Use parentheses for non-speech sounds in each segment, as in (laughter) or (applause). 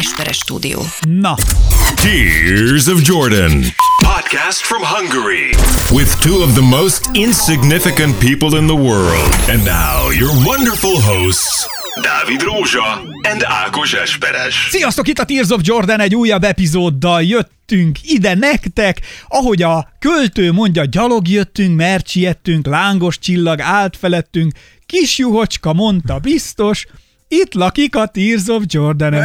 Esperes stúdió. Na, Tears of Jordan. Podcast from Hungary. With two of the most insignificant people in the world. And now, your wonderful hosts, Dávid Rózsa and Ákos Esperes. sziasztok, itt a Tears of Jordan egy újabb epizóddal jöttünk ide nektek, ahogy a költő mondja, gyalog jöttünk, mert siettünk, lángos csillag állt felettünk, kis juhocska mondta biztos, itt lakik a Tears of Jordan. (laughs)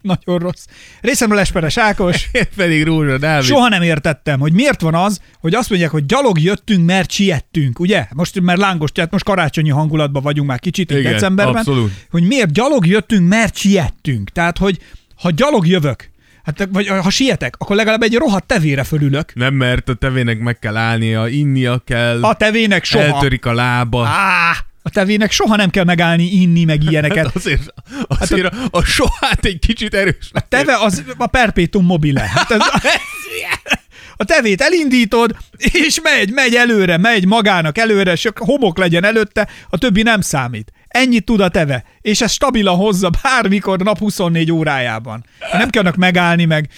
Nagyon rossz. Részemről Esperes Ákos. (laughs) Én pedig Rózsa Dávid. Soha nem értettem, hogy miért van az, hogy azt mondják, hogy gyalog jöttünk, mert siettünk, ugye? Most mert lángos, tehát most karácsonyi hangulatban vagyunk már kicsit Igen, decemberben. abszolút. Hogy miért gyalog jöttünk, mert siettünk. Tehát, hogy ha gyalog jövök, hát, vagy ha sietek, akkor legalább egy rohadt tevére fölülök. Nem, mert a tevének meg kell állnia, innia kell, A tevének soha. eltörik a lába. Á, a tevének soha nem kell megállni, inni, meg ilyeneket. Hát azért, azért a, a sohát egy kicsit erős. A teve az a perpétum mobile. Hát ez, (laughs) a tevét elindítod, és megy, megy előre, megy magának előre, és homok legyen előtte, a többi nem számít. Ennyit tud a teve, és ez stabilan hozza bármikor nap 24 órájában. Nem kell megállni meg.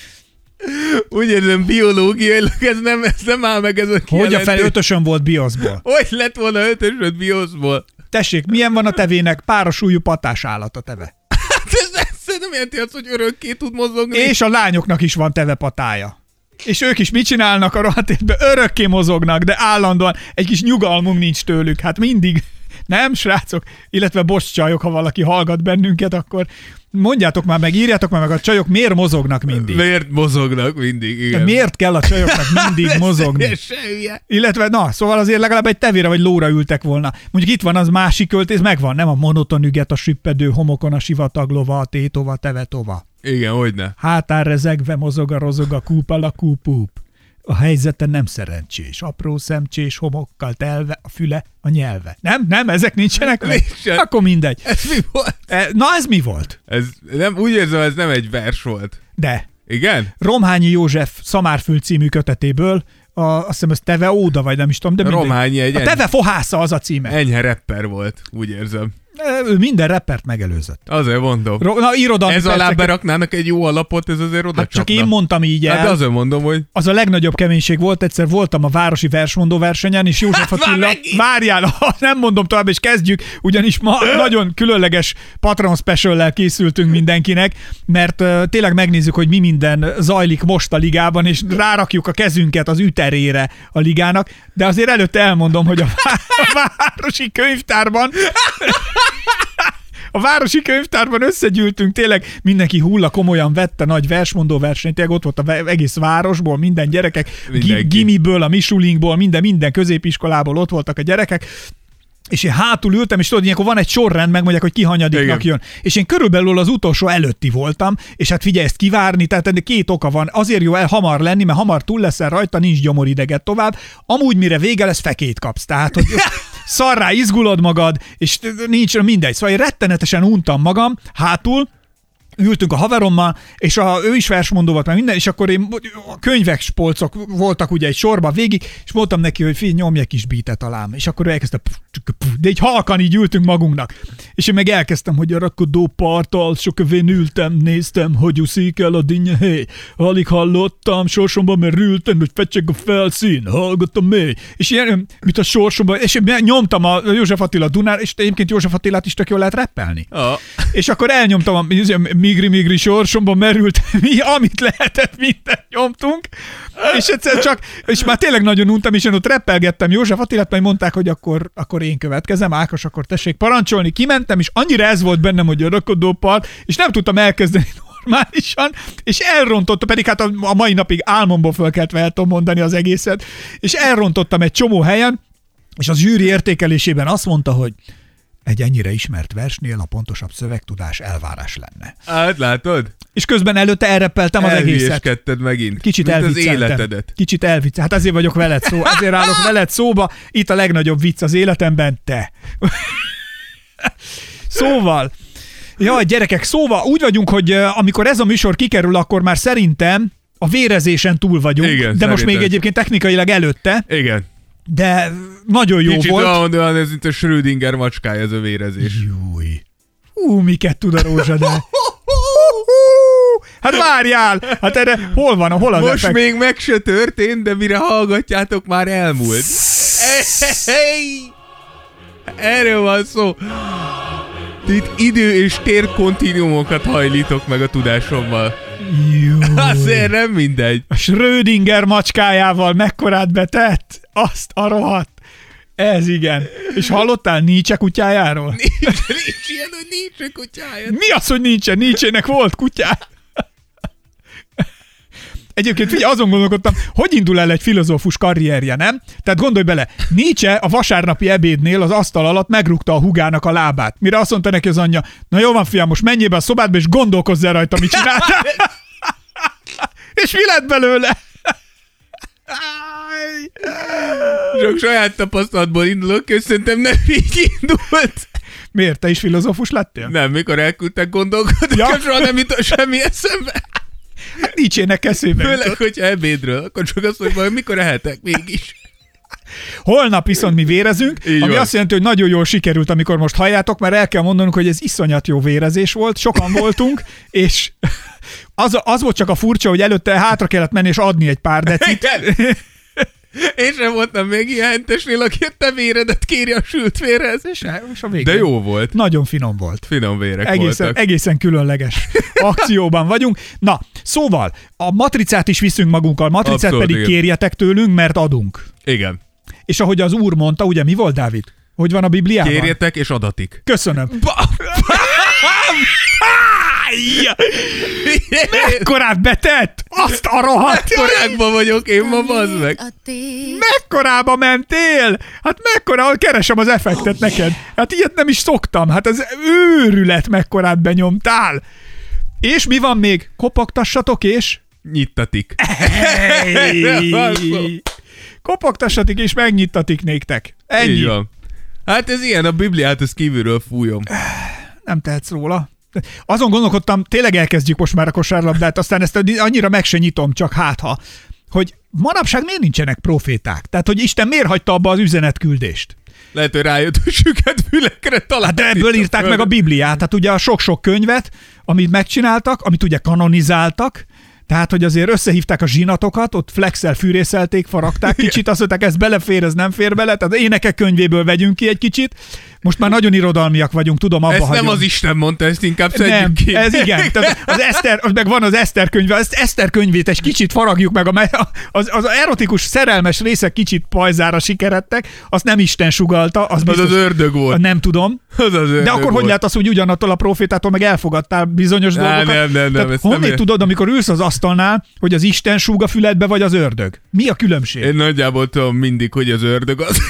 Úgy érzem, biológiailag ez nem, ez nem áll meg ez a Hogy a fel ötösön volt bioszból. Hogy lett volna ötösöd bioszból? Tessék, milyen van a tevének? Párosúlyú patás állat a teve. Hát nem jelenti azt, hogy örökké tud mozogni. És a lányoknak is van teve patája. És ők is mit csinálnak a rohadt életben? Örökké mozognak, de állandóan egy kis nyugalmunk nincs tőlük. Hát mindig. Nem, srácok? Illetve bocs csajok, ha valaki hallgat bennünket, akkor mondjátok már meg, írjátok már meg a csajok, miért mozognak mindig? Miért mozognak mindig? Igen. De miért kell a csajoknak mindig (laughs) mozogni? Illetve, na, szóval azért legalább egy tevére vagy lóra ültek volna. Mondjuk itt van az másik költész, megvan, nem a monoton üget, a süppedő homokon, a sivataglova, a tétova, tevetova. Igen, hogyne. Hátán rezegve mozog a rozog a kúpal a kúpúp. A helyzete nem szerencsés, apró szemcsés, homokkal telve, a füle, a nyelve. Nem, nem, ezek nincsenek? Nincsen. Akkor mindegy. Ez mi volt? E, Na, ez mi volt? Ez nem, úgy érzem, ez nem egy vers volt. De, Igen? Romhányi József Szamárfül című kötetéből, a, azt hiszem ez Teve Óda, vagy nem is tudom, de mindegy. Romhányi egy A Teve Fohásza az a címe. enyhe rapper volt, úgy érzem. Ő minden rappert megelőzött. Azért mondom. Ro- Na, irodalmi ez alá perceket- beraknának egy jó alapot, ez azért oda Hát csak én mondtam így el. Hát de azért mondom, hogy az a legnagyobb keménység volt, egyszer voltam a Városi Versmondó versenyen, és József Hát Attila, várjál, nem mondom tovább, és kezdjük, ugyanis ma nagyon különleges Patron special készültünk mindenkinek, mert uh, tényleg megnézzük, hogy mi minden zajlik most a ligában, és rárakjuk a kezünket az üterére a ligának, de azért előtte elmondom, hogy a, vá- a Városi Könyvtárban a városi könyvtárban összegyűltünk, tényleg mindenki hulla komolyan vette nagy versmondó versenyt, tényleg ott volt a egész városból, minden gyerekek, Mindenki. gimiből, a misulinkból, minden, minden középiskolából ott voltak a gyerekek, és én hátul ültem, és tudod, ilyenkor van egy sorrend, megmondják, hogy ki hanyadiknak jön. És én körülbelül az utolsó előtti voltam, és hát figyelj, ezt kivárni, tehát ennek két oka van. Azért jó el hamar lenni, mert hamar túl leszel rajta, nincs gyomorideget tovább. Amúgy mire vége lesz, fekét kapsz. Tehát, hogy (laughs) szarrá izgulod magad, és nincs mindegy. Szóval én rettenetesen untam magam hátul, ültünk a haverommal, és a, ő is versmondó volt, meg minden, és akkor én a könyvek spolcok voltak ugye egy sorba végig, és mondtam neki, hogy figyelj, nyomj egy kis beatet alám. És akkor ő elkezdte, puf, puf, de egy halkan így ültünk magunknak. És én meg elkezdtem, hogy a rakodó parttal sok övén ültem, néztem, hogy úszik el a dinnye, hé. Alig hallottam, sorsomban merültem, hogy fecseg a felszín, hallgattam mély. És ilyen, mint a sorsomban, és én nyomtam a József Attila Dunár, és egyébként József Attilát is tök jól lehet reppelni. a, És akkor elnyomtam a migri-migri sorsomba merült, (laughs) mi, amit lehetett, mindent nyomtunk, és egyszer csak, és már tényleg nagyon untam, és én ott reppelgettem József Attilát, majd mondták, hogy akkor, akkor én következem, Ákos, akkor tessék parancsolni, kimentem, és annyira ez volt bennem, hogy a rakodópart, és nem tudtam elkezdeni (laughs) normálisan, és elrontotta, pedig hát a, a mai napig álmomból fölkeltve el tudom mondani az egészet, és elrontottam egy csomó helyen, és az zsűri értékelésében azt mondta, hogy egy ennyire ismert versnél a pontosabb szövegtudás elvárás lenne. hát látod? És közben előtte elreppeltem az egészet. Megint. Kicsit Mint az életedet. Kicsit elvicceltem. Hát azért vagyok veled szó. Azért állok veled szóba. Itt a legnagyobb vicc az életemben, te. szóval, jaj, gyerekek, szóval úgy vagyunk, hogy amikor ez a műsor kikerül, akkor már szerintem a vérezésen túl vagyunk, Igen, de most még egyébként technikailag előtte, Igen. De nagyon jó Kicsit volt. olyan, olyan, ez itt a Schrödinger macskája ez a vérezés. Júj. Hú, miket tud a rózsa, de... Hát várjál! Hát erre hol van, hol az Most effekt? még meg se történt, de mire hallgatjátok, már elmúlt. Erről van szó. Itt idő és tér kontinuumokat hajlítok meg a tudásommal. Jó. Azért nem mindegy. A Schrödinger macskájával mekkorát betett? Azt a rohadt. Ez igen. És hallottál Nietzsche kutyájáról? Nincs, nincs ilyen, hogy a kutyája. Mi az, hogy nincsen? Nietzsének volt kutyája. Egyébként figyelj, azon gondolkodtam, hogy indul el egy filozófus karrierje, nem? Tehát gondolj bele, Nietzsche a vasárnapi ebédnél az asztal alatt megrúgta a hugának a lábát. Mire azt mondta neki az anyja, na jó van fiam, most menjél be a szobádba, és gondolkozz el rajta, mit csináltál. (laughs) és mi lett belőle? Csak saját tapasztalatból indulok, köszöntem nem így indult. Miért? Te is filozófus lettél? Nem, mikor elküldtek gondolkodni, Ja. soha nem jutott semmi eszembe. Hát Nietzsének eszébe Főleg, hogyha ebédről, akkor csak azt mondja, hogy mikor ehetek mégis. Holnap viszont mi vérezünk, Így ami van. azt jelenti, hogy nagyon jól sikerült, amikor most halljátok, mert el kell mondanunk, hogy ez iszonyat jó vérezés volt, sokan voltunk, és az, az volt csak a furcsa, hogy előtte hátra kellett menni és adni egy pár decit. (laughs) Igen. (laughs) Én sem voltam még ilyen hentesnél, aki a te véredet kéri a sült vérhez. És, és a végén. De jó volt. Nagyon finom volt. Finom vérek Egészen, voltak. egészen különleges (laughs) akcióban vagyunk. Na, szóval, a matricát is viszünk magunkkal, matricát Abszolút, pedig igen. kérjetek tőlünk, mert adunk. Igen. És ahogy az úr mondta, ugye mi volt, Dávid? Hogy van a Bibliában? Kérjetek és adatik. Köszönöm. Áj! Mekkorát betett? Azt a rohadt! Korákban vagyok én ma, bazd meg. Mekkorába mentél? Hát mekkora, keresem az effektet neked. Hát ilyet nem is szoktam. Hát ez őrület, mekkorát benyomtál. És mi van még? Kopogtassatok és... Nyittatik. Kopogtassatik és megnyittatik néktek. Ennyi. Hát ez ilyen, a Bibliát ezt kívülről fújom. Nem tehetsz róla. Azon gondolkodtam, tényleg elkezdjük most már a kosárlabdát, aztán ezt annyira meg se nyitom, csak hátha, hogy manapság miért nincsenek proféták? Tehát, hogy Isten miért hagyta abba az üzenetküldést? Lehet, hogy rájött, hogy süket fülekre talán. Hát de ebből írták meg a Bibliát, tehát ugye a sok-sok könyvet, amit megcsináltak, amit ugye kanonizáltak, tehát, hogy azért összehívták a zsinatokat, ott flexel fűrészelték, faragták kicsit, azt mondták, ez belefér, ez nem fér bele, tehát énekek könyvéből vegyünk ki egy kicsit. Most már nagyon irodalmiak vagyunk, tudom, abba Ezt nem hagyom. az Isten mondta, ezt inkább Nem, szedjük ki. ez igen. Tehát az Eszter, az meg van az Eszter könyve, az Eszter könyvét egy kicsit faragjuk meg, amely az, az erotikus, szerelmes részek kicsit pajzára sikeredtek, azt nem Isten sugalta, az, Az biztos, az ördög volt. nem tudom. Az az ördög De akkor hogy volt. lehet az, hogy ugyanattól a profétától meg elfogadtál bizonyos Á, dolgokat? nem, nem, nem, Tehát ezt nem tudod, amikor ülsz az asztalnál, hogy az Isten súg a füledbe, vagy az ördög? Mi a különbség? Én nagyjából tudom mindig, hogy az ördög az. (laughs)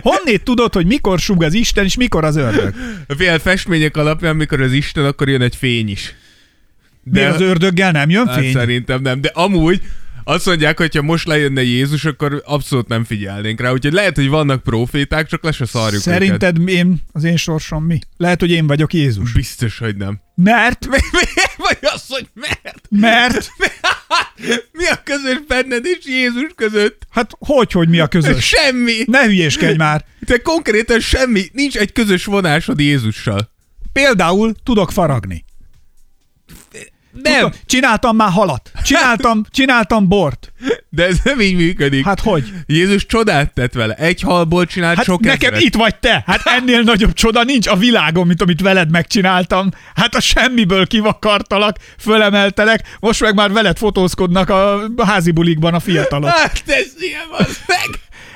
Honnét tudod, hogy mikor súg az Isten, és mikor az ördög? Fél festmények alapján, mikor az Isten, akkor jön egy fény is. De az ördöggel nem jön Hát fény? szerintem nem, de amúgy azt mondják, hogy ha most lejönne Jézus, akkor abszolút nem figyelnénk rá. Úgyhogy lehet, hogy vannak proféták, csak le se szarjuk őket. Szerinted én, az én sorsom mi? Lehet, hogy én vagyok Jézus. Biztos, hogy nem. Mert, Vagy az, hogy mert? mert, (laughs) Mi a közös benned és Jézus között? hát hogy, hogy mi a közös? (laughs) Semmi. Ne hülyéskedj már. Te konkrétan semmi. Nincs egy közös vonásod Jézussal. Például tudok faragni. Nem, Tudom, csináltam már halat. Csináltam, (laughs) csináltam bort. de ez nem így működik. Hát hogy? Jézus csodát tett vele. Egy halból csinált Hát sok nekem ezret. itt vagy te. Hát ennél nagyobb csoda nincs a világon, mint amit veled megcsináltam. Hát a semmiből kivakartalak, fölemeltelek, most meg már veled fotózkodnak a házi bulikban a fiatalok. Hát ez ilyen van meg.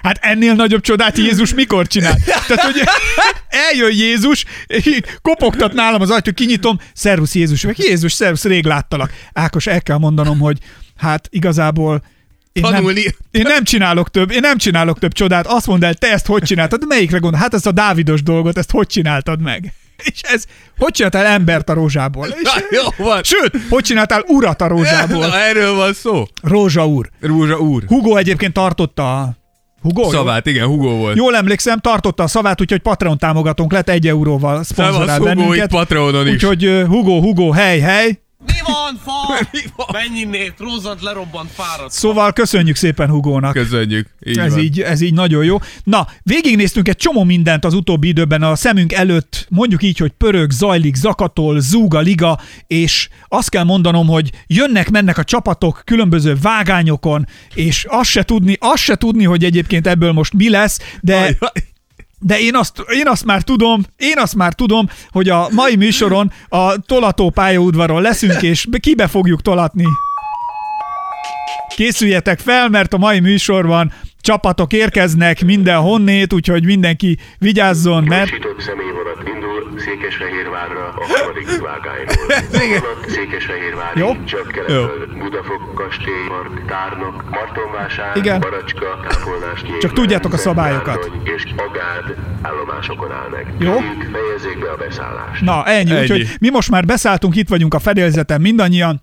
Hát ennél nagyobb csodát Jézus mikor csinál? Tehát, hogy (laughs) eljön Jézus, kopogtat nálam az ajtó, kinyitom, szervusz Jézus, meg Jézus, szervusz, rég láttalak. Ákos, el kell mondanom, hogy hát igazából én nem, én nem csinálok több, én nem csinálok több csodát. Azt mondd el, te ezt hogy csináltad? Melyikre gondol? Hát ezt a Dávidos dolgot, ezt hogy csináltad meg? És ez, hogy csináltál embert a rózsából? És, Na, jó van. sőt, hogy csináltál urat a rózsából? Na, erről van szó. Rózsa úr. Rúzsa úr. Hugo egyébként tartotta a... Hugo? Szavát, igen, Hugo volt. Jól emlékszem, tartotta a szavát, úgyhogy Patreon támogatónk lett egy euróval Szevasz szponzorál Hugo itt bennünket. Patreonon is. Úgyhogy Hugo, Hugo, hely, hely. Mi van? Fa! (laughs) Mennyi Rózant lerobbant fáradt. Szóval köszönjük szépen Hugónak. Köszönjük. Így ez van. így, ez így nagyon jó. Na, végignéztünk egy csomó mindent az utóbbi időben a szemünk előtt, mondjuk így, hogy pörög, zajlik, zakatol, zúg a liga, és azt kell mondanom, hogy jönnek, mennek a csapatok különböző vágányokon, és azt se tudni, azt se tudni, hogy egyébként ebből most mi lesz, de Ajaj. De én azt, én azt már tudom, én azt már tudom, hogy a mai műsoron a tolató pályaudvaron leszünk, és kibe fogjuk tolatni. Készüljetek fel, mert a mai műsorban csapatok érkeznek minden honnét, úgyhogy mindenki vigyázzon, mert indul Székesfehérvárra a harmadik vágányból. (laughs) Igen. Vonat Székesfehérvár, Jó. Csapkelepöld, Budafok, Kastély, Park, Tárnok, Martonvásár, Igen. Baracska, Kápolnás, Csak tudjátok a szabályokat. és Agád állomásokon áll meg. Jó. Kérjük, fejezzék be a beszállást. Na, ennyi. Ennyi. Úgyhogy mi most már beszálltunk, itt vagyunk a fedélzeten mindannyian.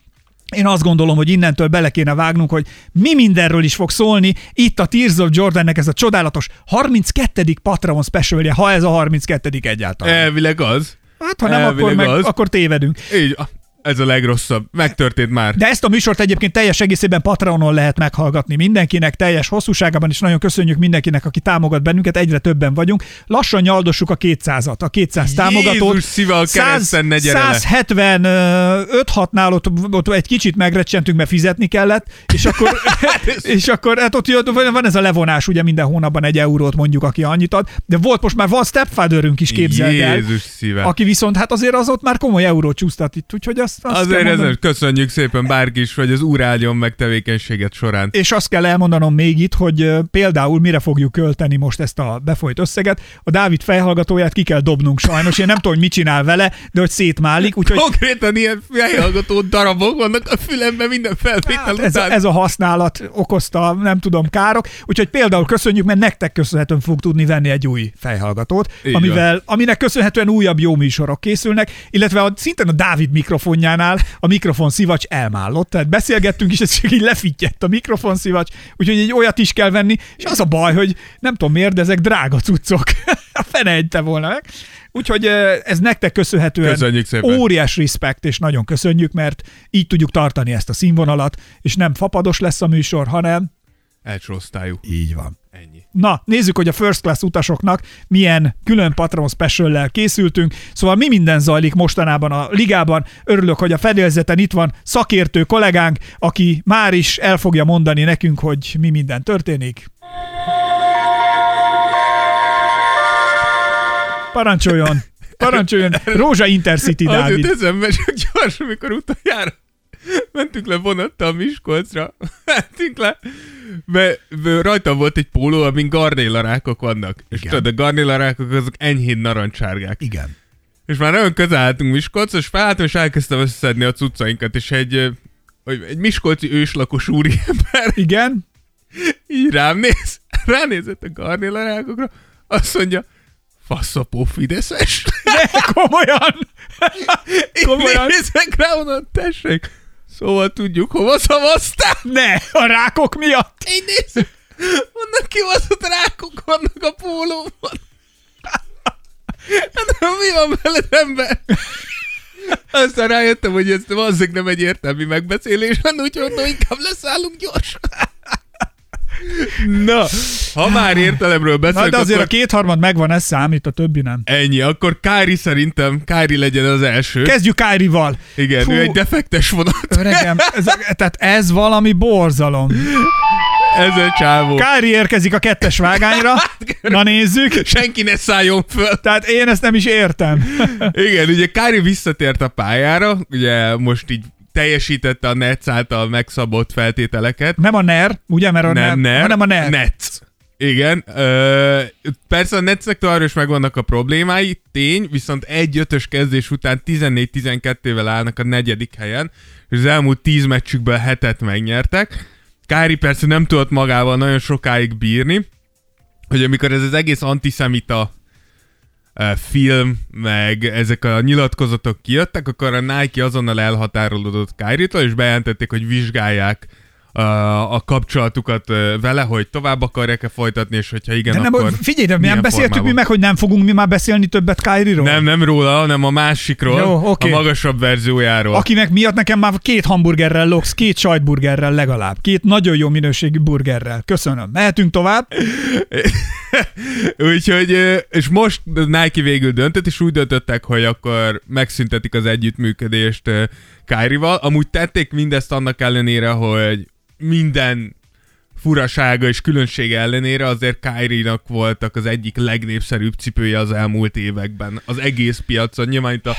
Én azt gondolom, hogy innentől bele kéne vágnunk, hogy mi mindenről is fog szólni. Itt a Tears of Jordannek ez a csodálatos 32. Patreon specialje, ha ez a 32. egyáltalán. Elvileg az. Hát, ha nem, akkor, meg, az. akkor tévedünk. Így, ez a legrosszabb. Megtörtént már. De ezt a műsort egyébként teljes egészében Patreonon lehet meghallgatni mindenkinek, teljes hosszúságában, és nagyon köszönjük mindenkinek, aki támogat bennünket, egyre többen vagyunk. Lassan nyaldossuk a 200-at, a 200 támogatót. Jézus a kereszten ne gyere le. 175-6-nál ott, ott, egy kicsit megrecsentünk, mert fizetni kellett, és akkor, (laughs) és akkor hát ott jött, van ez a levonás, ugye minden hónapban egy eurót mondjuk, aki annyit ad, de volt most már van stepfatherünk is képzeld el, Jézus szíve. aki viszont hát azért az ott már komoly eurót csúsztat itt, úgyhogy azt, azt Azért ezen köszönjük szépen bárki is, hogy az úr áldjon meg tevékenységet során. És azt kell elmondanom még itt, hogy például mire fogjuk költeni most ezt a befolyt összeget. A Dávid fejhallgatóját ki kell dobnunk sajnos. Én nem tudom, hogy mit csinál vele, de hogy szétmálik, úgyhogy Konkrétan ilyen fejhallgató darabok vannak a fülemben minden felvétel hát ez, a, ez a használat okozta, nem tudom, károk. Úgyhogy például köszönjük, mert nektek köszönhetően fog tudni venni egy új fejhallgatót, Így amivel, aminek köszönhetően újabb jó műsorok készülnek, illetve a, szintén a Dávid mikrofonjánál a mikrofon szivacs elmállott, tehát beszélgettünk, és ez csak így lefittyett a mikrofon szivacs, úgyhogy egy olyat is kell venni, és az a baj, hogy nem tudom miért, de ezek drága cuccok. (laughs) a fene egyte volna meg. Úgyhogy ez nektek köszönhetően Köszönjük szépen. óriás respekt, és nagyon köszönjük, mert így tudjuk tartani ezt a színvonalat, és nem fapados lesz a műsor, hanem Első osztályú. így van. Ennyi. Na, nézzük, hogy a First Class utasoknak milyen külön Patron special készültünk. Szóval mi minden zajlik mostanában a ligában. Örülök, hogy a fedélzeten itt van szakértő kollégánk, aki már is el fogja mondani nekünk, hogy mi minden történik. Parancsoljon! (laughs) Parancsoljon! Rózsa Intercity Az jut Dávid. eszembe csak gyors, amikor utoljára mentünk le vonattal Miskolcra. (laughs) Mentünk le, mert rajta volt egy póló, amin garnélarákok vannak. És Igen. tudod, a garnélarákok azok enyhén narancsárgák. Igen. És már nagyon közel álltunk Miskolcra, és felálltam, és elkezdtem összeszedni a cuccainkat, és egy, egy miskolci őslakos úriember (laughs) Igen? így rám néz, (laughs) ránézett a garnélarákokra, azt mondja, faszapó Fideszes. Ne, komolyan! Én Komolyan? nézek rá, onnan, tessék. Szóval tudjuk, hova szavaztál. Ne! A rákok miatt! Én nézem, onnan kibaszott rákok vannak a pólóban. Hát mi van veled, ember? Aztán rájöttem, hogy ez valószínűleg nem egy értelmi megbeszélés, hanem úgyhogy mondom, inkább leszállunk gyorsan. Na, ha már értelemről Na, beszélünk, de azért akkor a kétharmad megvan, ez számít, a többi nem. ennyi. Akkor Kári szerintem, Kári legyen az első. Kezdjük Kárival. Igen, Fú. ő egy defektes vonat. Öregem, ez, tehát ez valami borzalom. Ez a csávó. Kári érkezik a kettes vágányra. (laughs) Na nézzük. Senki ne szálljon föl. Tehát én ezt nem is értem. Igen, ugye Kári visszatért a pályára, ugye most így teljesítette a Netsz által megszabott feltételeket. Nem a NER, ugye, mert a nem, NER, nem, hanem a NER. Netsz. Igen, ö, persze a Netsznek továbbra is megvannak a problémái, tény, viszont egy ötös kezdés után 14-12-vel állnak a negyedik helyen, és az elmúlt 10 meccsükből hetet megnyertek. Kári persze nem tudott magával nagyon sokáig bírni, hogy amikor ez az egész antiszemita film, meg ezek a nyilatkozatok kijöttek, akkor a Nike azonnal elhatárolódott Kyrie-tól, és bejelentették, hogy vizsgálják a, kapcsolatukat vele, hogy tovább akarják-e folytatni, és hogyha igen, De nem, akkor figyelj, de mi milyen nem beszéltük mi formában? meg, hogy nem fogunk mi már beszélni többet Kyrie-ról? Nem, nem róla, hanem a másikról, Jó, oké. a magasabb verziójáról. Akinek miatt nekem már két hamburgerrel loksz, két sajtburgerrel legalább. Két nagyon jó minőségű burgerrel. Köszönöm. Mehetünk tovább. (laughs) Úgyhogy, és most Nike végül döntött, és úgy döntöttek, hogy akkor megszüntetik az együttműködést Kyrie-val. Amúgy tették mindezt annak ellenére, hogy minden furasága és különbsége ellenére azért Kyrie-nak voltak az egyik legnépszerűbb cipője az elmúlt években. Az egész piacon, nyilván itt a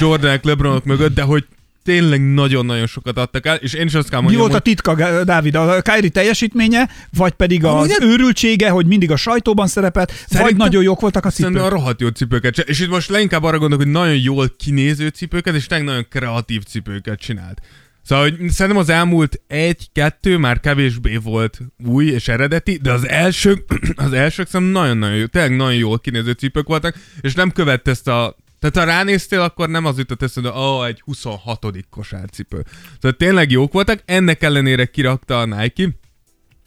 Jordanek, Lebronok mögött, de hogy tényleg nagyon-nagyon sokat adtak el, és én is azt kell Mi mondjam, volt a titka, Dávid? A Kyrie teljesítménye, vagy pedig az Amúgy őrültsége, hogy mindig a sajtóban szerepelt, vagy Szerintem- nagyon jók voltak a Szerintem a cipők? rohadt jó cipőket. És itt most leginkább arra gondolok, hogy nagyon jól kinéző cipőket, és tényleg nagyon kreatív cipőket csinált. Szóval hogy szerintem az elmúlt egy-kettő már kevésbé volt új és eredeti, de az első, (clears throat) az elsők szerintem nagyon-nagyon jó, tényleg nagyon jól kinéző cipők voltak, és nem követte ezt a tehát ha ránéztél, akkor nem az jutott eszedbe, hogy oh, egy 26. kosárcipő. Szóval tényleg jók voltak, ennek ellenére kirakta a Nike,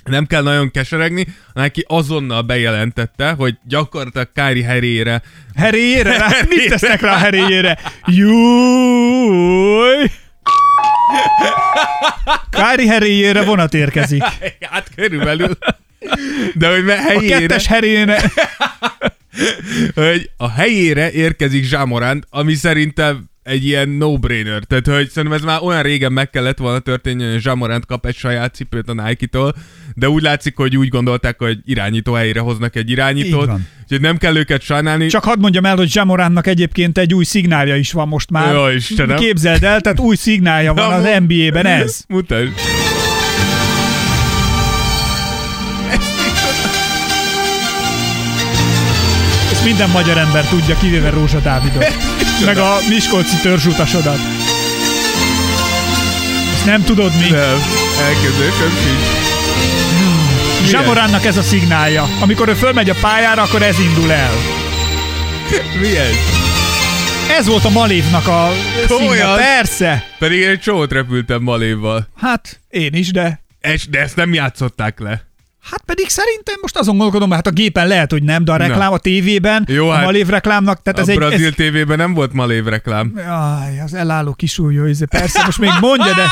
nem kell nagyon keseregni, neki azonnal bejelentette, hogy gyakorlatilag Kári Heréjére? Rá, mit tesznek rá heréjére? Júj! Kári heréjére vonat érkezik. (laughs) hát körülbelül. De hogy me- A kettes heréne... (laughs) hogy a helyére érkezik Zsámorant, ami szerintem egy ilyen no-brainer. Tehát, hogy szerintem ez már olyan régen meg kellett volna történni, hogy Zsámorant kap egy saját cipőt a Nike-tól, de úgy látszik, hogy úgy gondolták, hogy irányító helyére hoznak egy irányítót, úgyhogy nem kell őket sajnálni. Csak hadd mondjam el, hogy Zsamoránnak egyébként egy új szignálja is van most már. Jó, Istenem. Képzeld el, tehát új szignálja van Na, az NBA-ben ez. Mutasd. Ezt minden magyar ember tudja, kivéve Rózsa Dávidot. (laughs) Meg a Miskolci törzsutasodat. Ezt nem tudod mi? Nem, elképzelésem sincs. Zsamoránnak ez a szignálja. Amikor ő fölmegy a pályára, akkor ez indul el. (laughs) Mi ez? Ez volt a Malévnak a szignál. Persze. Pedig én egy csomót repültem Malévval. Hát, én is, de... Es, de ezt nem játszották le. Hát pedig szerintem most azon gondolkodom, hát a gépen lehet, hogy nem, de a reklám a tévében, Jó, a hát Malév reklámnak, tehát a ez egy... brazil Ez, tévében nem volt Malév reklám. Jaj, az elálló kisúlyó, persze, most még mondja, de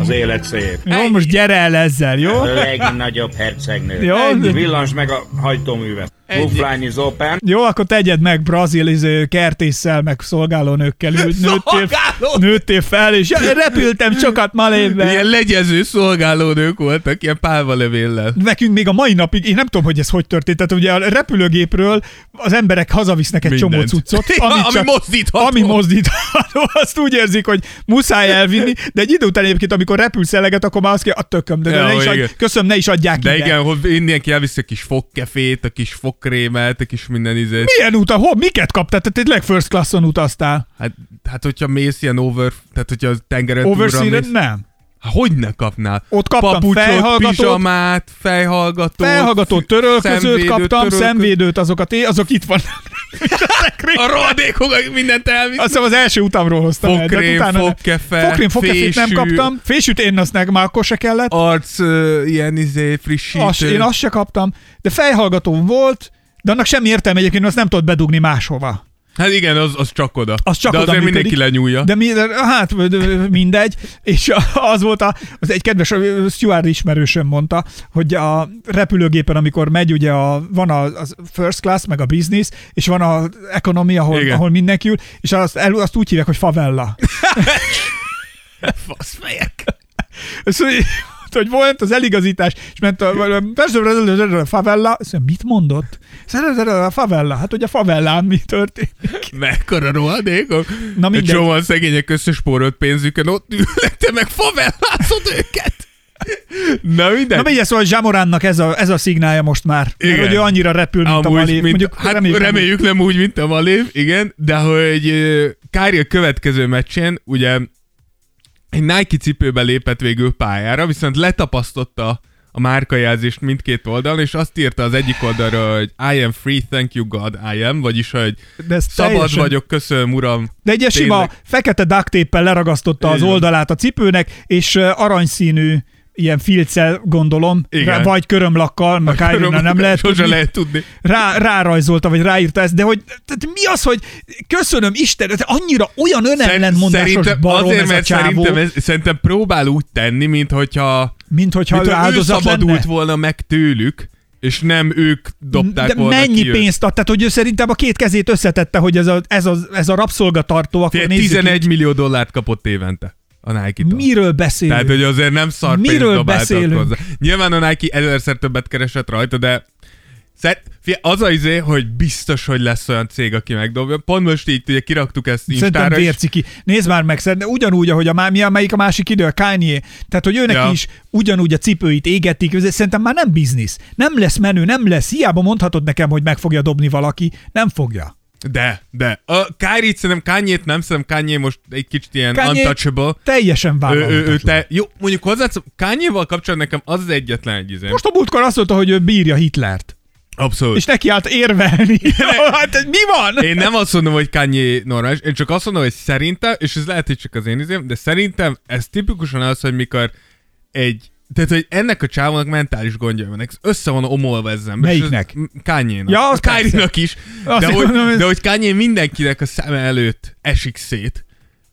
Az élet szép. jó, most gyere el ezzel, jó? A legnagyobb hercegnő. Jó, Villans meg a hajtóművet. Buffline is open. jó, akkor tegyed meg brazil izé, kertésszel, meg szolgálónőkkel, ül- (laughs) nőttél, nőttél fel, és repültem sokat Malévbe. Ilyen legyező szolgálónők voltak, ilyen pálvalevéllel. Nekünk még a mai napig, én nem tudom, hogy ez hogy történt, tehát ugye a repülőgépről az emberek hazavisznek egy csomó Mindent. cuccot, (laughs) Ja, amit ami csak, mozdítható. Ami mozdítható, (laughs) azt úgy érzik, hogy muszáj elvinni, de egy idő után egyébként, amikor repülsz eleget, akkor már azt kell, a tököm, de, Ja, ne is adj, köszönöm, ne is adják De ide. igen, hogy mindenki elviszi a kis fogkefét, a kis fogkrémet, a kis minden izét. Milyen uta? Hol? Miket kaptál? Tehát tényleg first classon utaztál. Hát, hát, hogyha mész ilyen over, tehát hogyha a tengeren mész, nem. Hát hogy ne kapnál? Ott kaptam Papucsot, fejhallgatót, pizsamát, fejhallgatót, Felhallgató törölközőt szemvédőt, kaptam, törölkö- szemvédőt, azokat én, azok itt vannak. (laughs) A rohadékok mindent elvisz. Azt hiszem az első utamról hoztam el, de Fogkrém, utána nem. fogkefe, Fogkrém, fogkefét nem fésű. kaptam. Fésűt én azt nekem már akkor se kellett. Arc uh, ilyen izé frissítő. Azt, én azt se kaptam. De fejhallgatóm volt, de annak semmi értelme egyébként, azt nem tudod bedugni máshova. Hát igen, az, az csak oda. Az csak De oda azért működik. mindenki lenyúlja. De, mi, hát mindegy, és az volt a, az egy kedves ö, steward ismerősöm mondta, hogy a repülőgépen, amikor megy, ugye a, van a, az first class, meg a business, és van a economy, ahol, Igen. ahol mindenki ül, és azt, el, azt úgy hívják, hogy favella. (laughs) Faszfejek. Ezt, hogy, hogy volt az eligazítás, és ment a, a favella, azt mondja, mit mondott? A favella, hát hogy a favellán mi történt. Mekkora rohadékok. Na Egy mindegy. csomóan szegények összespórolt pénzükön, ott ülnek, te meg favellázod őket. Na mindegy. Na mindegy, szóval Zsamoránnak ez a, ez a szignálja most már. Mert Igen. hogy ő annyira repül, mint a Amúgy, Malév. mint, Mondjuk, hát reméljük, reméljük, nem úgy, mint a Malév, igen, de hogy Kári a következő meccsén, ugye egy Nike cipőbe lépett végül pályára, viszont letapasztotta a márkajelzést mindkét oldalon, és azt írta az egyik oldalra, hogy I am free, thank you God, I am, vagyis, hogy De szabad teljesen- vagyok, köszönöm uram. De egy sima fekete duct leragasztotta az Így van. oldalát a cipőnek, és aranyszínű ilyen filccel gondolom, Igen. rá, vagy körömlakkal, mert Kyrie nem lehet (laughs) Sose tudni, lehet tudni. rá, rárajzolta, vagy ráírta ezt, de hogy tehát mi az, hogy köszönöm Isten, tehát annyira olyan önellentmondásos barom azért, ez a mert csávó, szerintem, ez, szerintem próbál úgy tenni, mint hogyha, mint hogyha mint ő ő áldozat szabadult lenne. volna meg tőlük, és nem ők dobták De volna mennyi ki pénzt ad? Tehát, hogy ő szerintem a két kezét összetette, hogy ez a, ez a, ez a rabszolgatartó, akkor nézzük 11 így. millió dollárt kapott évente a Nike-tól. Miről beszélünk? Tehát, hogy azért nem szar Miről beszélünk? hozzá. Nyilván a Nike ezerszer többet keresett rajta, de az az izé, hogy biztos, hogy lesz olyan cég, aki megdobja. Pont most így ugye kiraktuk ezt Szerintem Instára, és vérciki. Nézd már meg, szerintem ugyanúgy, ahogy a má- mi a melyik a másik idő, a Kanye. Tehát, hogy őnek Ja. is ugyanúgy a cipőit égetik, ez szerintem már nem biznisz. Nem lesz menő, nem lesz. Hiába mondhatod nekem, hogy meg fogja dobni valaki. Nem fogja. De, de. A Kyrie-t szerintem Kanye-t nem, szerintem Kanye most egy kicsit ilyen Kanye untouchable. Teljesen Ő, ő, vállalhatatlan. ő, te, jó, mondjuk hozzá, Kanye-val kapcsolatban nekem az az egyetlen egy izé. Most a múltkor azt mondta, hogy ő bírja Hitlert. Abszolút. És neki állt érvelni. (laughs) (laughs) hát mi van? Én nem azt mondom, hogy Kanye normális, én csak azt mondom, hogy szerintem, és ez lehet, hogy csak az én izém, de szerintem ez tipikusan az, hogy mikor egy tehát, hogy ennek a csávónak mentális gondja van, ez össze van omolva ez ember. Melyiknek? ez- Kanye-nak. Ja, az Kanye-nak is. Azt De hogy, mondom, ez- de hogy Kanye mindenkinek a szeme előtt esik szét,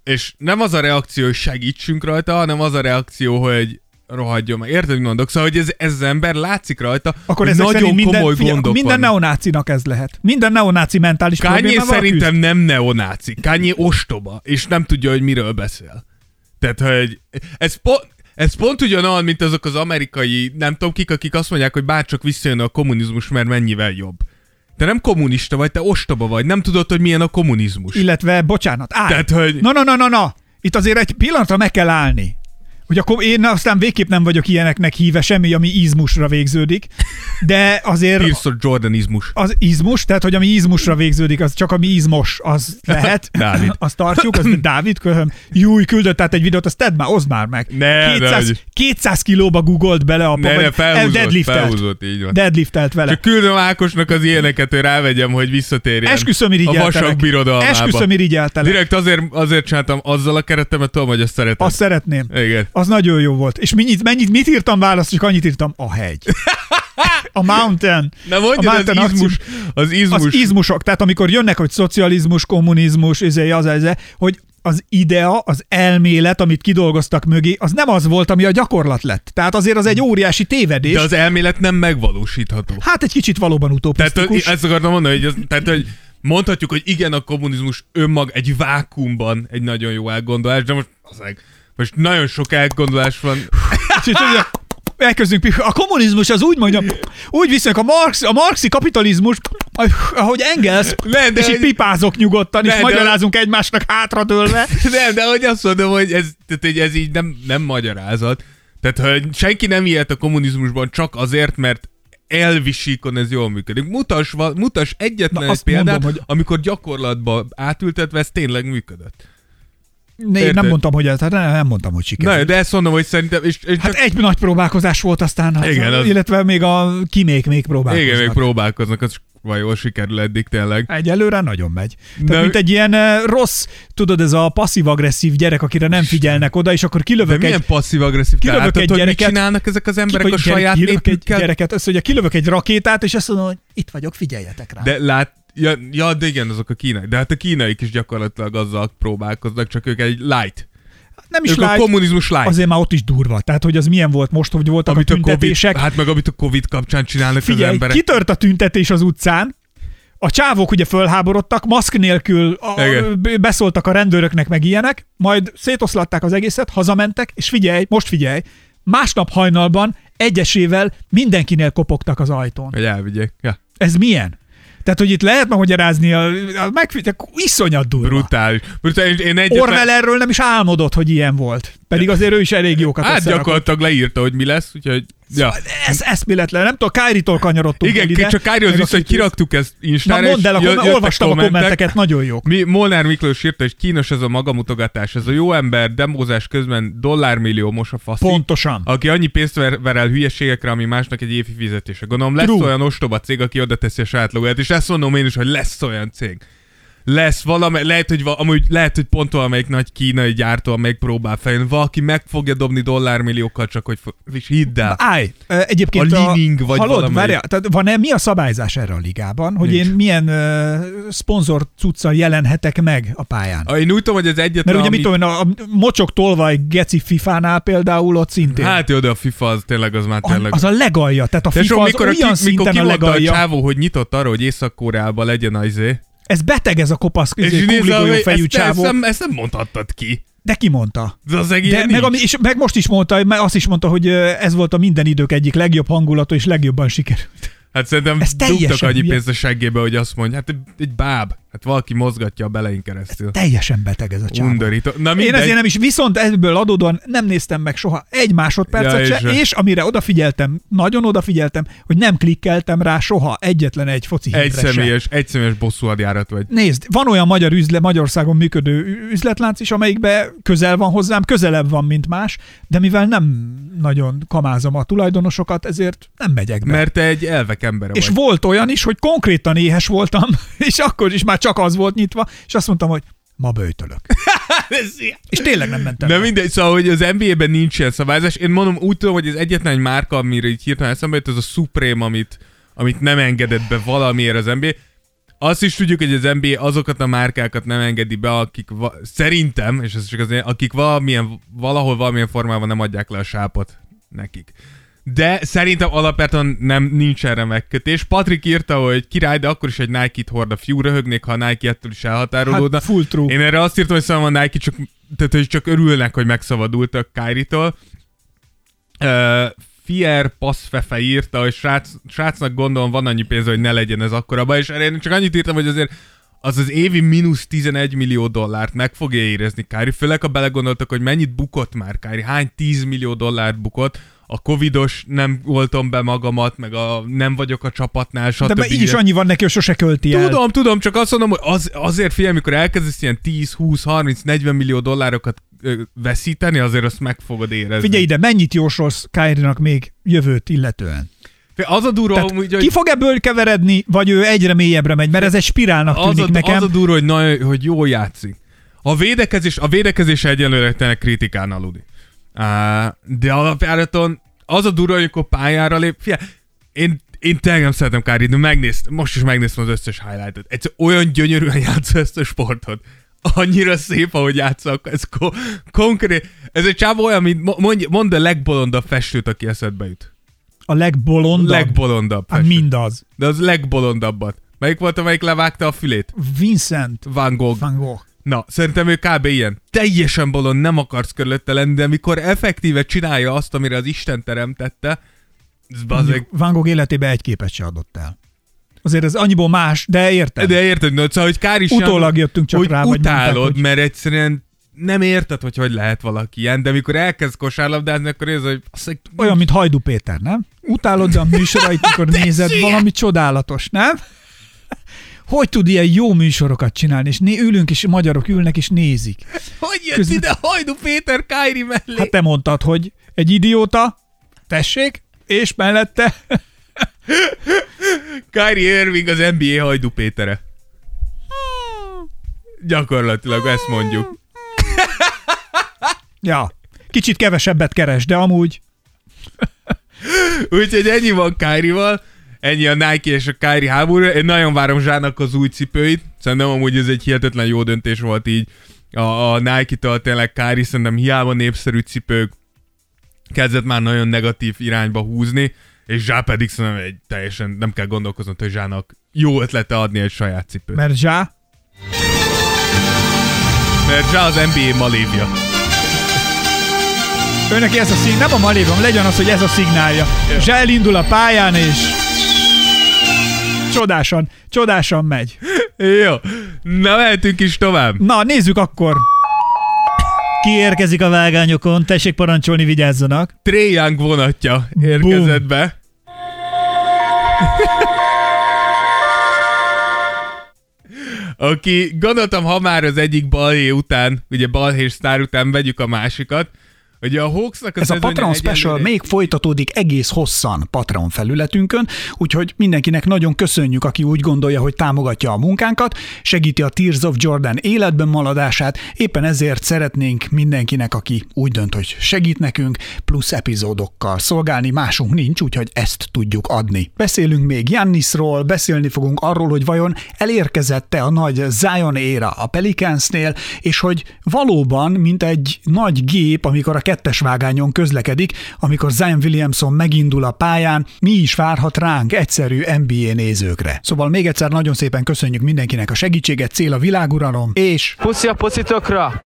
és nem az a reakció, hogy segítsünk rajta, hanem az a reakció, hogy rohadjon meg. Érted, mondok? Szóval, hogy ez, ez az ember látszik rajta, Akkor ezek nagyon minden, komoly figyelj, gondok minden vannak. neonácinak ez lehet. Minden neonáci mentális Kanye problémával szerintem küzd. nem neonáci. Kanye ostoba, és nem tudja, hogy miről beszél. Tehát, hogy ez, po- ez pont ugyanolyan, mint azok az amerikai, nem tudom kik, akik azt mondják, hogy bárcsak visszajön a kommunizmus, mert mennyivel jobb. Te nem kommunista vagy, te ostoba vagy, nem tudod, hogy milyen a kommunizmus. Illetve, bocsánat, állj. Tehát, hogy- Na, na, na, na, na. Itt azért egy pillanatra meg kell állni. Hogy akkor én aztán végképp nem vagyok ilyeneknek híve, semmi, ami izmusra végződik, de azért Pearson Jordanizmus. az izmus, tehát hogy ami izmusra végződik, az csak ami izmos, az lehet. (laughs) Dávid. Azt tartjuk, az Dávid köhöm. Júj, küldött át egy videót, azt tedd már, oszd már meg. Ne, 200, de hogy- 200 kilóba googolt bele apa, Ne, ne, felhúzott, deadliftelt. felhúzott, így van. Deadliftelt vele. Csak küldöm Ákosnak az ilyeneket, hogy rávegyem, hogy visszatérjen Esküszöm a irigyeltelek. vasak birodalmába. Esküszöm irigyeltelek. Direkt azért, azért csináltam azzal a keretemet, tudom, hogy azt szeretem. Azt szeretném. Igen. Az nagyon jó volt. És mennyit, mennyit mit írtam választ, csak annyit írtam, a hegy. A mountain. Na mondjad, a az mountain akció- izmus, az izmus. Az izmusok, tehát amikor jönnek, hogy szocializmus, kommunizmus, izé, az, ez, hogy az idea, az elmélet, amit kidolgoztak mögé, az nem az volt, ami a gyakorlat lett. Tehát azért az egy óriási tévedés. De az elmélet nem megvalósítható. Hát egy kicsit valóban Tehát utopisztikus. hogy- ezt akartam mondani, hogy, az, tehát, hogy mondhatjuk, hogy igen, a kommunizmus önmag egy vákumban egy nagyon jó elgondolás, de most, az most nagyon sok elgondolás van. Úgyhogy, tudja, elkezdünk, a kommunizmus az úgy mondjam, úgy viszonylag a, marx, a marxi kapitalizmus, ahogy Engels, Ne, de és így pipázok nyugodtan, és Ne, de- magyarázunk egymásnak hátradőlve. Nem, de hogy azt mondom, hogy ez, tehát, hogy ez így nem, nem magyarázat. Tehát, hogy senki nem ilyet a kommunizmusban csak azért, mert elvisíkon ez jól működik. Mutas, mutas egyetlen Na, egy példát, mondom, hogy- amikor gyakorlatba átültetve ez tényleg működött. Né, én nem mondtam, hogy ez, hát nem, nem mondtam, hogy sikerült. Na, de ezt mondom, hogy szerintem, és, és Hát csak, egy nagy próbálkozás volt aztán, az, Igen, az- illetve még a kimék még próbálkoznak. igen, még próbálkoznak, az jól sikerül eddig tényleg. Egyelőre nagyon megy. Tehát De- mint egy ilyen eh, rossz, tudod, ez a passzív-agresszív gyerek, akire nem figyelnek oda, és akkor De kilövök milyen egy, passzív-agresszív? Te kilövök látod, egy hogy mit gyereket- csinálnak ezek az emberek ki- a saját kilövök egy népükkel? gyereket, azt mondja, kilövök egy rakétát, és azt mondom, hogy itt vagyok, figyeljetek rá. De lát, ja, ja, de igen, azok a kínai. De hát a kínaik is gyakorlatilag azzal próbálkoznak, csak ők egy light. nem is Ők a lát, kommunizmus light. azért már ott is durva. Tehát, hogy az milyen volt most, hogy voltak amit a a COVID, tüntetések. hát meg amit a Covid kapcsán csinálnak az Figyelj, emberek. kitört a tüntetés az utcán, a csávók ugye fölháborodtak, maszk nélkül a, Igen. beszóltak a rendőröknek meg ilyenek, majd szétoszlatták az egészet, hazamentek, és figyelj, most figyelj, másnap hajnalban egyesével mindenkinél kopogtak az ajtón. Hogy elvigyék. Ja. Ez milyen? Tehát, hogy itt lehet magyarázni, a, a megfigyelj, iszonyat durva. Brutális. Brutális. Én egyetlen... Orwell erről nem is álmodott, hogy ilyen volt. Pedig azért ő is elég jókat Hát gyakorlatilag leírta, hogy mi lesz, úgyhogy... Ja. Ez eszméletlen. Nem tudom, Kyrie-tól kanyarodtunk Igen, ide. csak Kárihoz vissza, hogy kiraktuk ezt Na Instára, mondd el, akkor jö- olvastam a kommentek. kommenteket, nagyon jók. Mi, Molnár Miklós írta, hogy kínos ez a magamutogatás, ez a jó ember demózás közben dollármillió mos a faszi. Pontosan. Aki annyi pénzt ver, ver el hülyeségekre, ami másnak egy évi fizetése. Gondolom lesz True. olyan ostoba cég, aki oda teszi a saját logóját, és ezt mondom én is, hogy lesz olyan cég. Lesz valami, lehet, hogy, amúgy, lehet, hogy pont valamelyik nagy kínai gyártó, amelyik próbál feljönni, valaki meg fogja dobni dollármilliókkal, csak hogy, és hidd el. Állj, egyébként A Li-Ning vagy hallod, valamelyik. várjál, tehát van-e, mi a szabályzás erre a ligában, hogy Nincs. én milyen uh, szponzor cuccal jelenhetek meg a pályán? Ah, Én úgy tudom, hogy az egyetlen, Mert ugye ami... mit tudom, a, a mocsok tolvaj geci FIFA-nál például ott szintén. Hát jó, de a FIFA az tényleg, az már A- tényleg... az a legalja, tehát a FIFA so, az mikor, a, olyan ki, mikor szinten a kimondta a legalja. csávó, hogy nyitott arra, hogy Észak-Koreában legyen az izé, Ez beteg ez a kopasz izé, kugligolyó fejű ezt, ezt, csávó. nem, ezt nem mondhattad ki. De ki mondta? De az De meg, ami, és meg most is mondta, meg azt is mondta, hogy ez volt a minden idők egyik legjobb hangulatú és legjobban sikerült. Hát szerintem Ez dugtak annyi hülye. pénzt a seggébe, hogy azt mondja, hát egy báb, hát valaki mozgatja a belein keresztül. Teljesen beteg ez a csávó. Undorító. Na Én mindegy. ezért nem is, viszont ebből adódóan nem néztem meg soha egy másodpercet Ja, se, és- és amire odafigyeltem, nagyon odafigyeltem, hogy nem klikkeltem rá soha egyetlen egy foci egy személyes, egy személyes bosszúadjárat vagy. Nézd, van olyan magyar üzle, Magyarországon működő üzletlánc is, amelyikbe közel van hozzám, közelebb van, mint más, de mivel nem nagyon kamázom a tulajdonosokat, ezért nem megyek be. Mert te egy elvek ember és vagy. volt olyan is, hogy konkrétan éhes voltam, (laughs) és akkor is már csak az volt nyitva, és azt mondtam, hogy ma bőjtölök. (laughs) és tényleg nem mentem. De mindegy, szóval, hogy az NBA-ben nincs ilyen szabályzás. Én mondom, úgy tudom, hogy az egyetlen egy márka, amire így hirtelen eszembe jött, az a Supreme, amit, amit nem engedett be valamiért az NBA. Azt is tudjuk, hogy az NBA azokat a márkákat nem engedi be, akik va- szerintem, és ez csak az akik valamilyen, valahol valamilyen formában nem adják le a sápot nekik. De szerintem alapvetően nem nincs erre megkötés. Patrik írta, hogy király, de akkor is egy Nike-t hord a fiú, röhögnék, ha a Nike ettől is elhatárolódna. Hát full true. Én erre azt írtam, hogy szerintem a Nike csak, tehát, hogy csak örülnek, hogy megszabadultak Kyrie-tól. Uh, Fier Passzfefe írta, hogy srác, srácnak gondolom van annyi pénze, hogy ne legyen ez akkora és erre én csak annyit írtam, hogy azért az az évi mínusz 11 millió dollárt meg fogja érezni Kyrie, főleg ha belegondoltak, hogy mennyit bukott már Kyrie, hány 10 millió dollárt bukott, a covidos nem voltam be magamat, meg a nem vagyok a csapatnál, stb. De már így is annyi van neki, hogy sose költi el. Tudom, tudom, csak azt mondom, hogy az, azért figyelj, amikor elkezdesz ilyen 10, 20, 30, 40 millió dollárokat ö, veszíteni, azért azt meg fogod érezni. Figyelj ide, mennyit jósolsz Kyrie-nak még jövőt illetően? az a durva, Tehát hogy, ki fog ebből keveredni, vagy ő egyre mélyebbre megy? Mert ez egy spirálnak az, tűnik a, nekem. az a durva, hogy, na, hogy jól játszik. A védekezés, a védekezés egyelőre kritikán aludi. De alapjáraton az a durva, amikor pályára lép, figyelj, én, én tényleg nem szeretem Kárit, de megnéztem, most is megnéztem az összes highlightot. Egyszer olyan gyönyörűen játsza ezt a sportot. Annyira szép, ahogy játszak. Ez ko- konkrét. Ez egy csávó olyan, mint mo- mondj, mondd a legbolondabb festőt, aki eszedbe jut. A legbolondabb? Legbolondabb Hát festő. mindaz. De az legbolondabbat. Melyik volt, amelyik levágta a fülét? Vincent Van Gogh. van Gogh. Na, szerintem ő kb. ilyen. Teljesen bolond, nem akarsz körülötte lenni, de mikor effektíve csinálja azt, amire az Isten teremtette, bazeg. Van Gogh életében egy képet se adott el. Azért ez annyiból más, de érted. De érted, no, szóval, hogy kár is Utólag jöttünk csak hogy rá, vagy utálod, mondták, hogy- mert egyszerűen nem érted, hogy hogy lehet valaki ilyen, de mikor elkezd kosárlabdázni, akkor érzed, hogy azt Olyan, mint Hajdú Péter, nem? Utálod a műsorait, mikor (laughs) nézed, valami csodálatos, nem? Hogy tud ilyen jó műsorokat csinálni, és né- ülünk, és magyarok ülnek, és nézik. hogy jött Közben- ide Hajdu Péter Kári mellé? Hát te mondtad, hogy egy idióta, tessék, és mellette (laughs) Kyrie Irving az NBA Hajdu Pétere. Gyakorlatilag ezt mondjuk. (laughs) Ja, kicsit kevesebbet keres, de amúgy (laughs) Úgyhogy ennyi van Kyrie-val, ennyi a Nike és a Kyrie háború. Én nagyon várom Zsának az új cipőit. Szerintem amúgy ez egy hihetetlen jó döntés volt így a, a Nike-tól tényleg Kyrie szerintem hiába népszerű cipők kezdett már nagyon negatív irányba húzni, és Zsá pedig szerintem egy teljesen nem kell gondolkoznod, hogy Zsának jó ötlete adni egy saját cipőt. Mert, zsá, Mert Zsá az NBA malévja. őnek ez a szín, nem a malévom, legyen az, hogy ez a szignálja. Zsá elindul a pályán, és csodásan, csodásan megy. Jó, na mehetünk is tovább. Na, nézzük akkor. Ki érkezik a vágányokon? Tessék parancsolni, vigyázzanak. Young vonatja érkezett be. Aki gondoltam, ha már az egyik balhé után, ugye balhé sztár után vegyük a másikat, Ugye a Hawksnak Ez a Patreon Special egyelőre- még folytatódik egész hosszan Patreon felületünkön, úgyhogy mindenkinek nagyon köszönjük, aki úgy gondolja, hogy támogatja a munkánkat, segíti a Tears of Jordan életben maradását, éppen ezért szeretnénk mindenkinek, aki úgy dönt, hogy segít nekünk, plusz epizódokkal szolgálni, másunk nincs, úgyhogy ezt tudjuk adni. Beszélünk még Jannisról, beszélni fogunk arról, hogy vajon elérkezette a nagy Zion éra a Pelicansnél, és hogy valóban, mint egy nagy gép, amikor a kettes vágányon közlekedik, amikor Zion Williamson megindul a pályán, mi is várhat ránk egyszerű NBA nézőkre. Szóval még egyszer nagyon szépen köszönjük mindenkinek a segítséget, cél a világuralom, és Puszi a pocitokra!